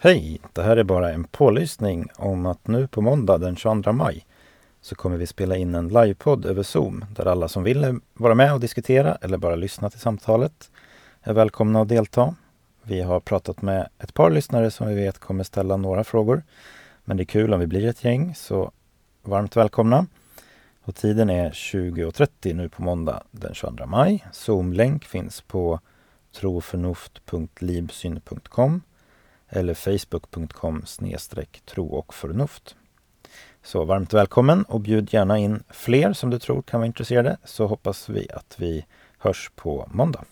Hej! Det här är bara en pålysning om att nu på måndag den 22 maj så kommer vi spela in en livepodd över Zoom där alla som vill vara med och diskutera eller bara lyssna till samtalet är välkomna att delta. Vi har pratat med ett par lyssnare som vi vet kommer ställa några frågor. Men det är kul om vi blir ett gäng, så varmt välkomna. Och tiden är 20.30 nu på måndag den 22 maj. Zoom-länk finns på troförnuft.libsyn.com eller facebook.com tro och förnuft. Så varmt välkommen och bjud gärna in fler som du tror kan vara intresserade så hoppas vi att vi hörs på måndag.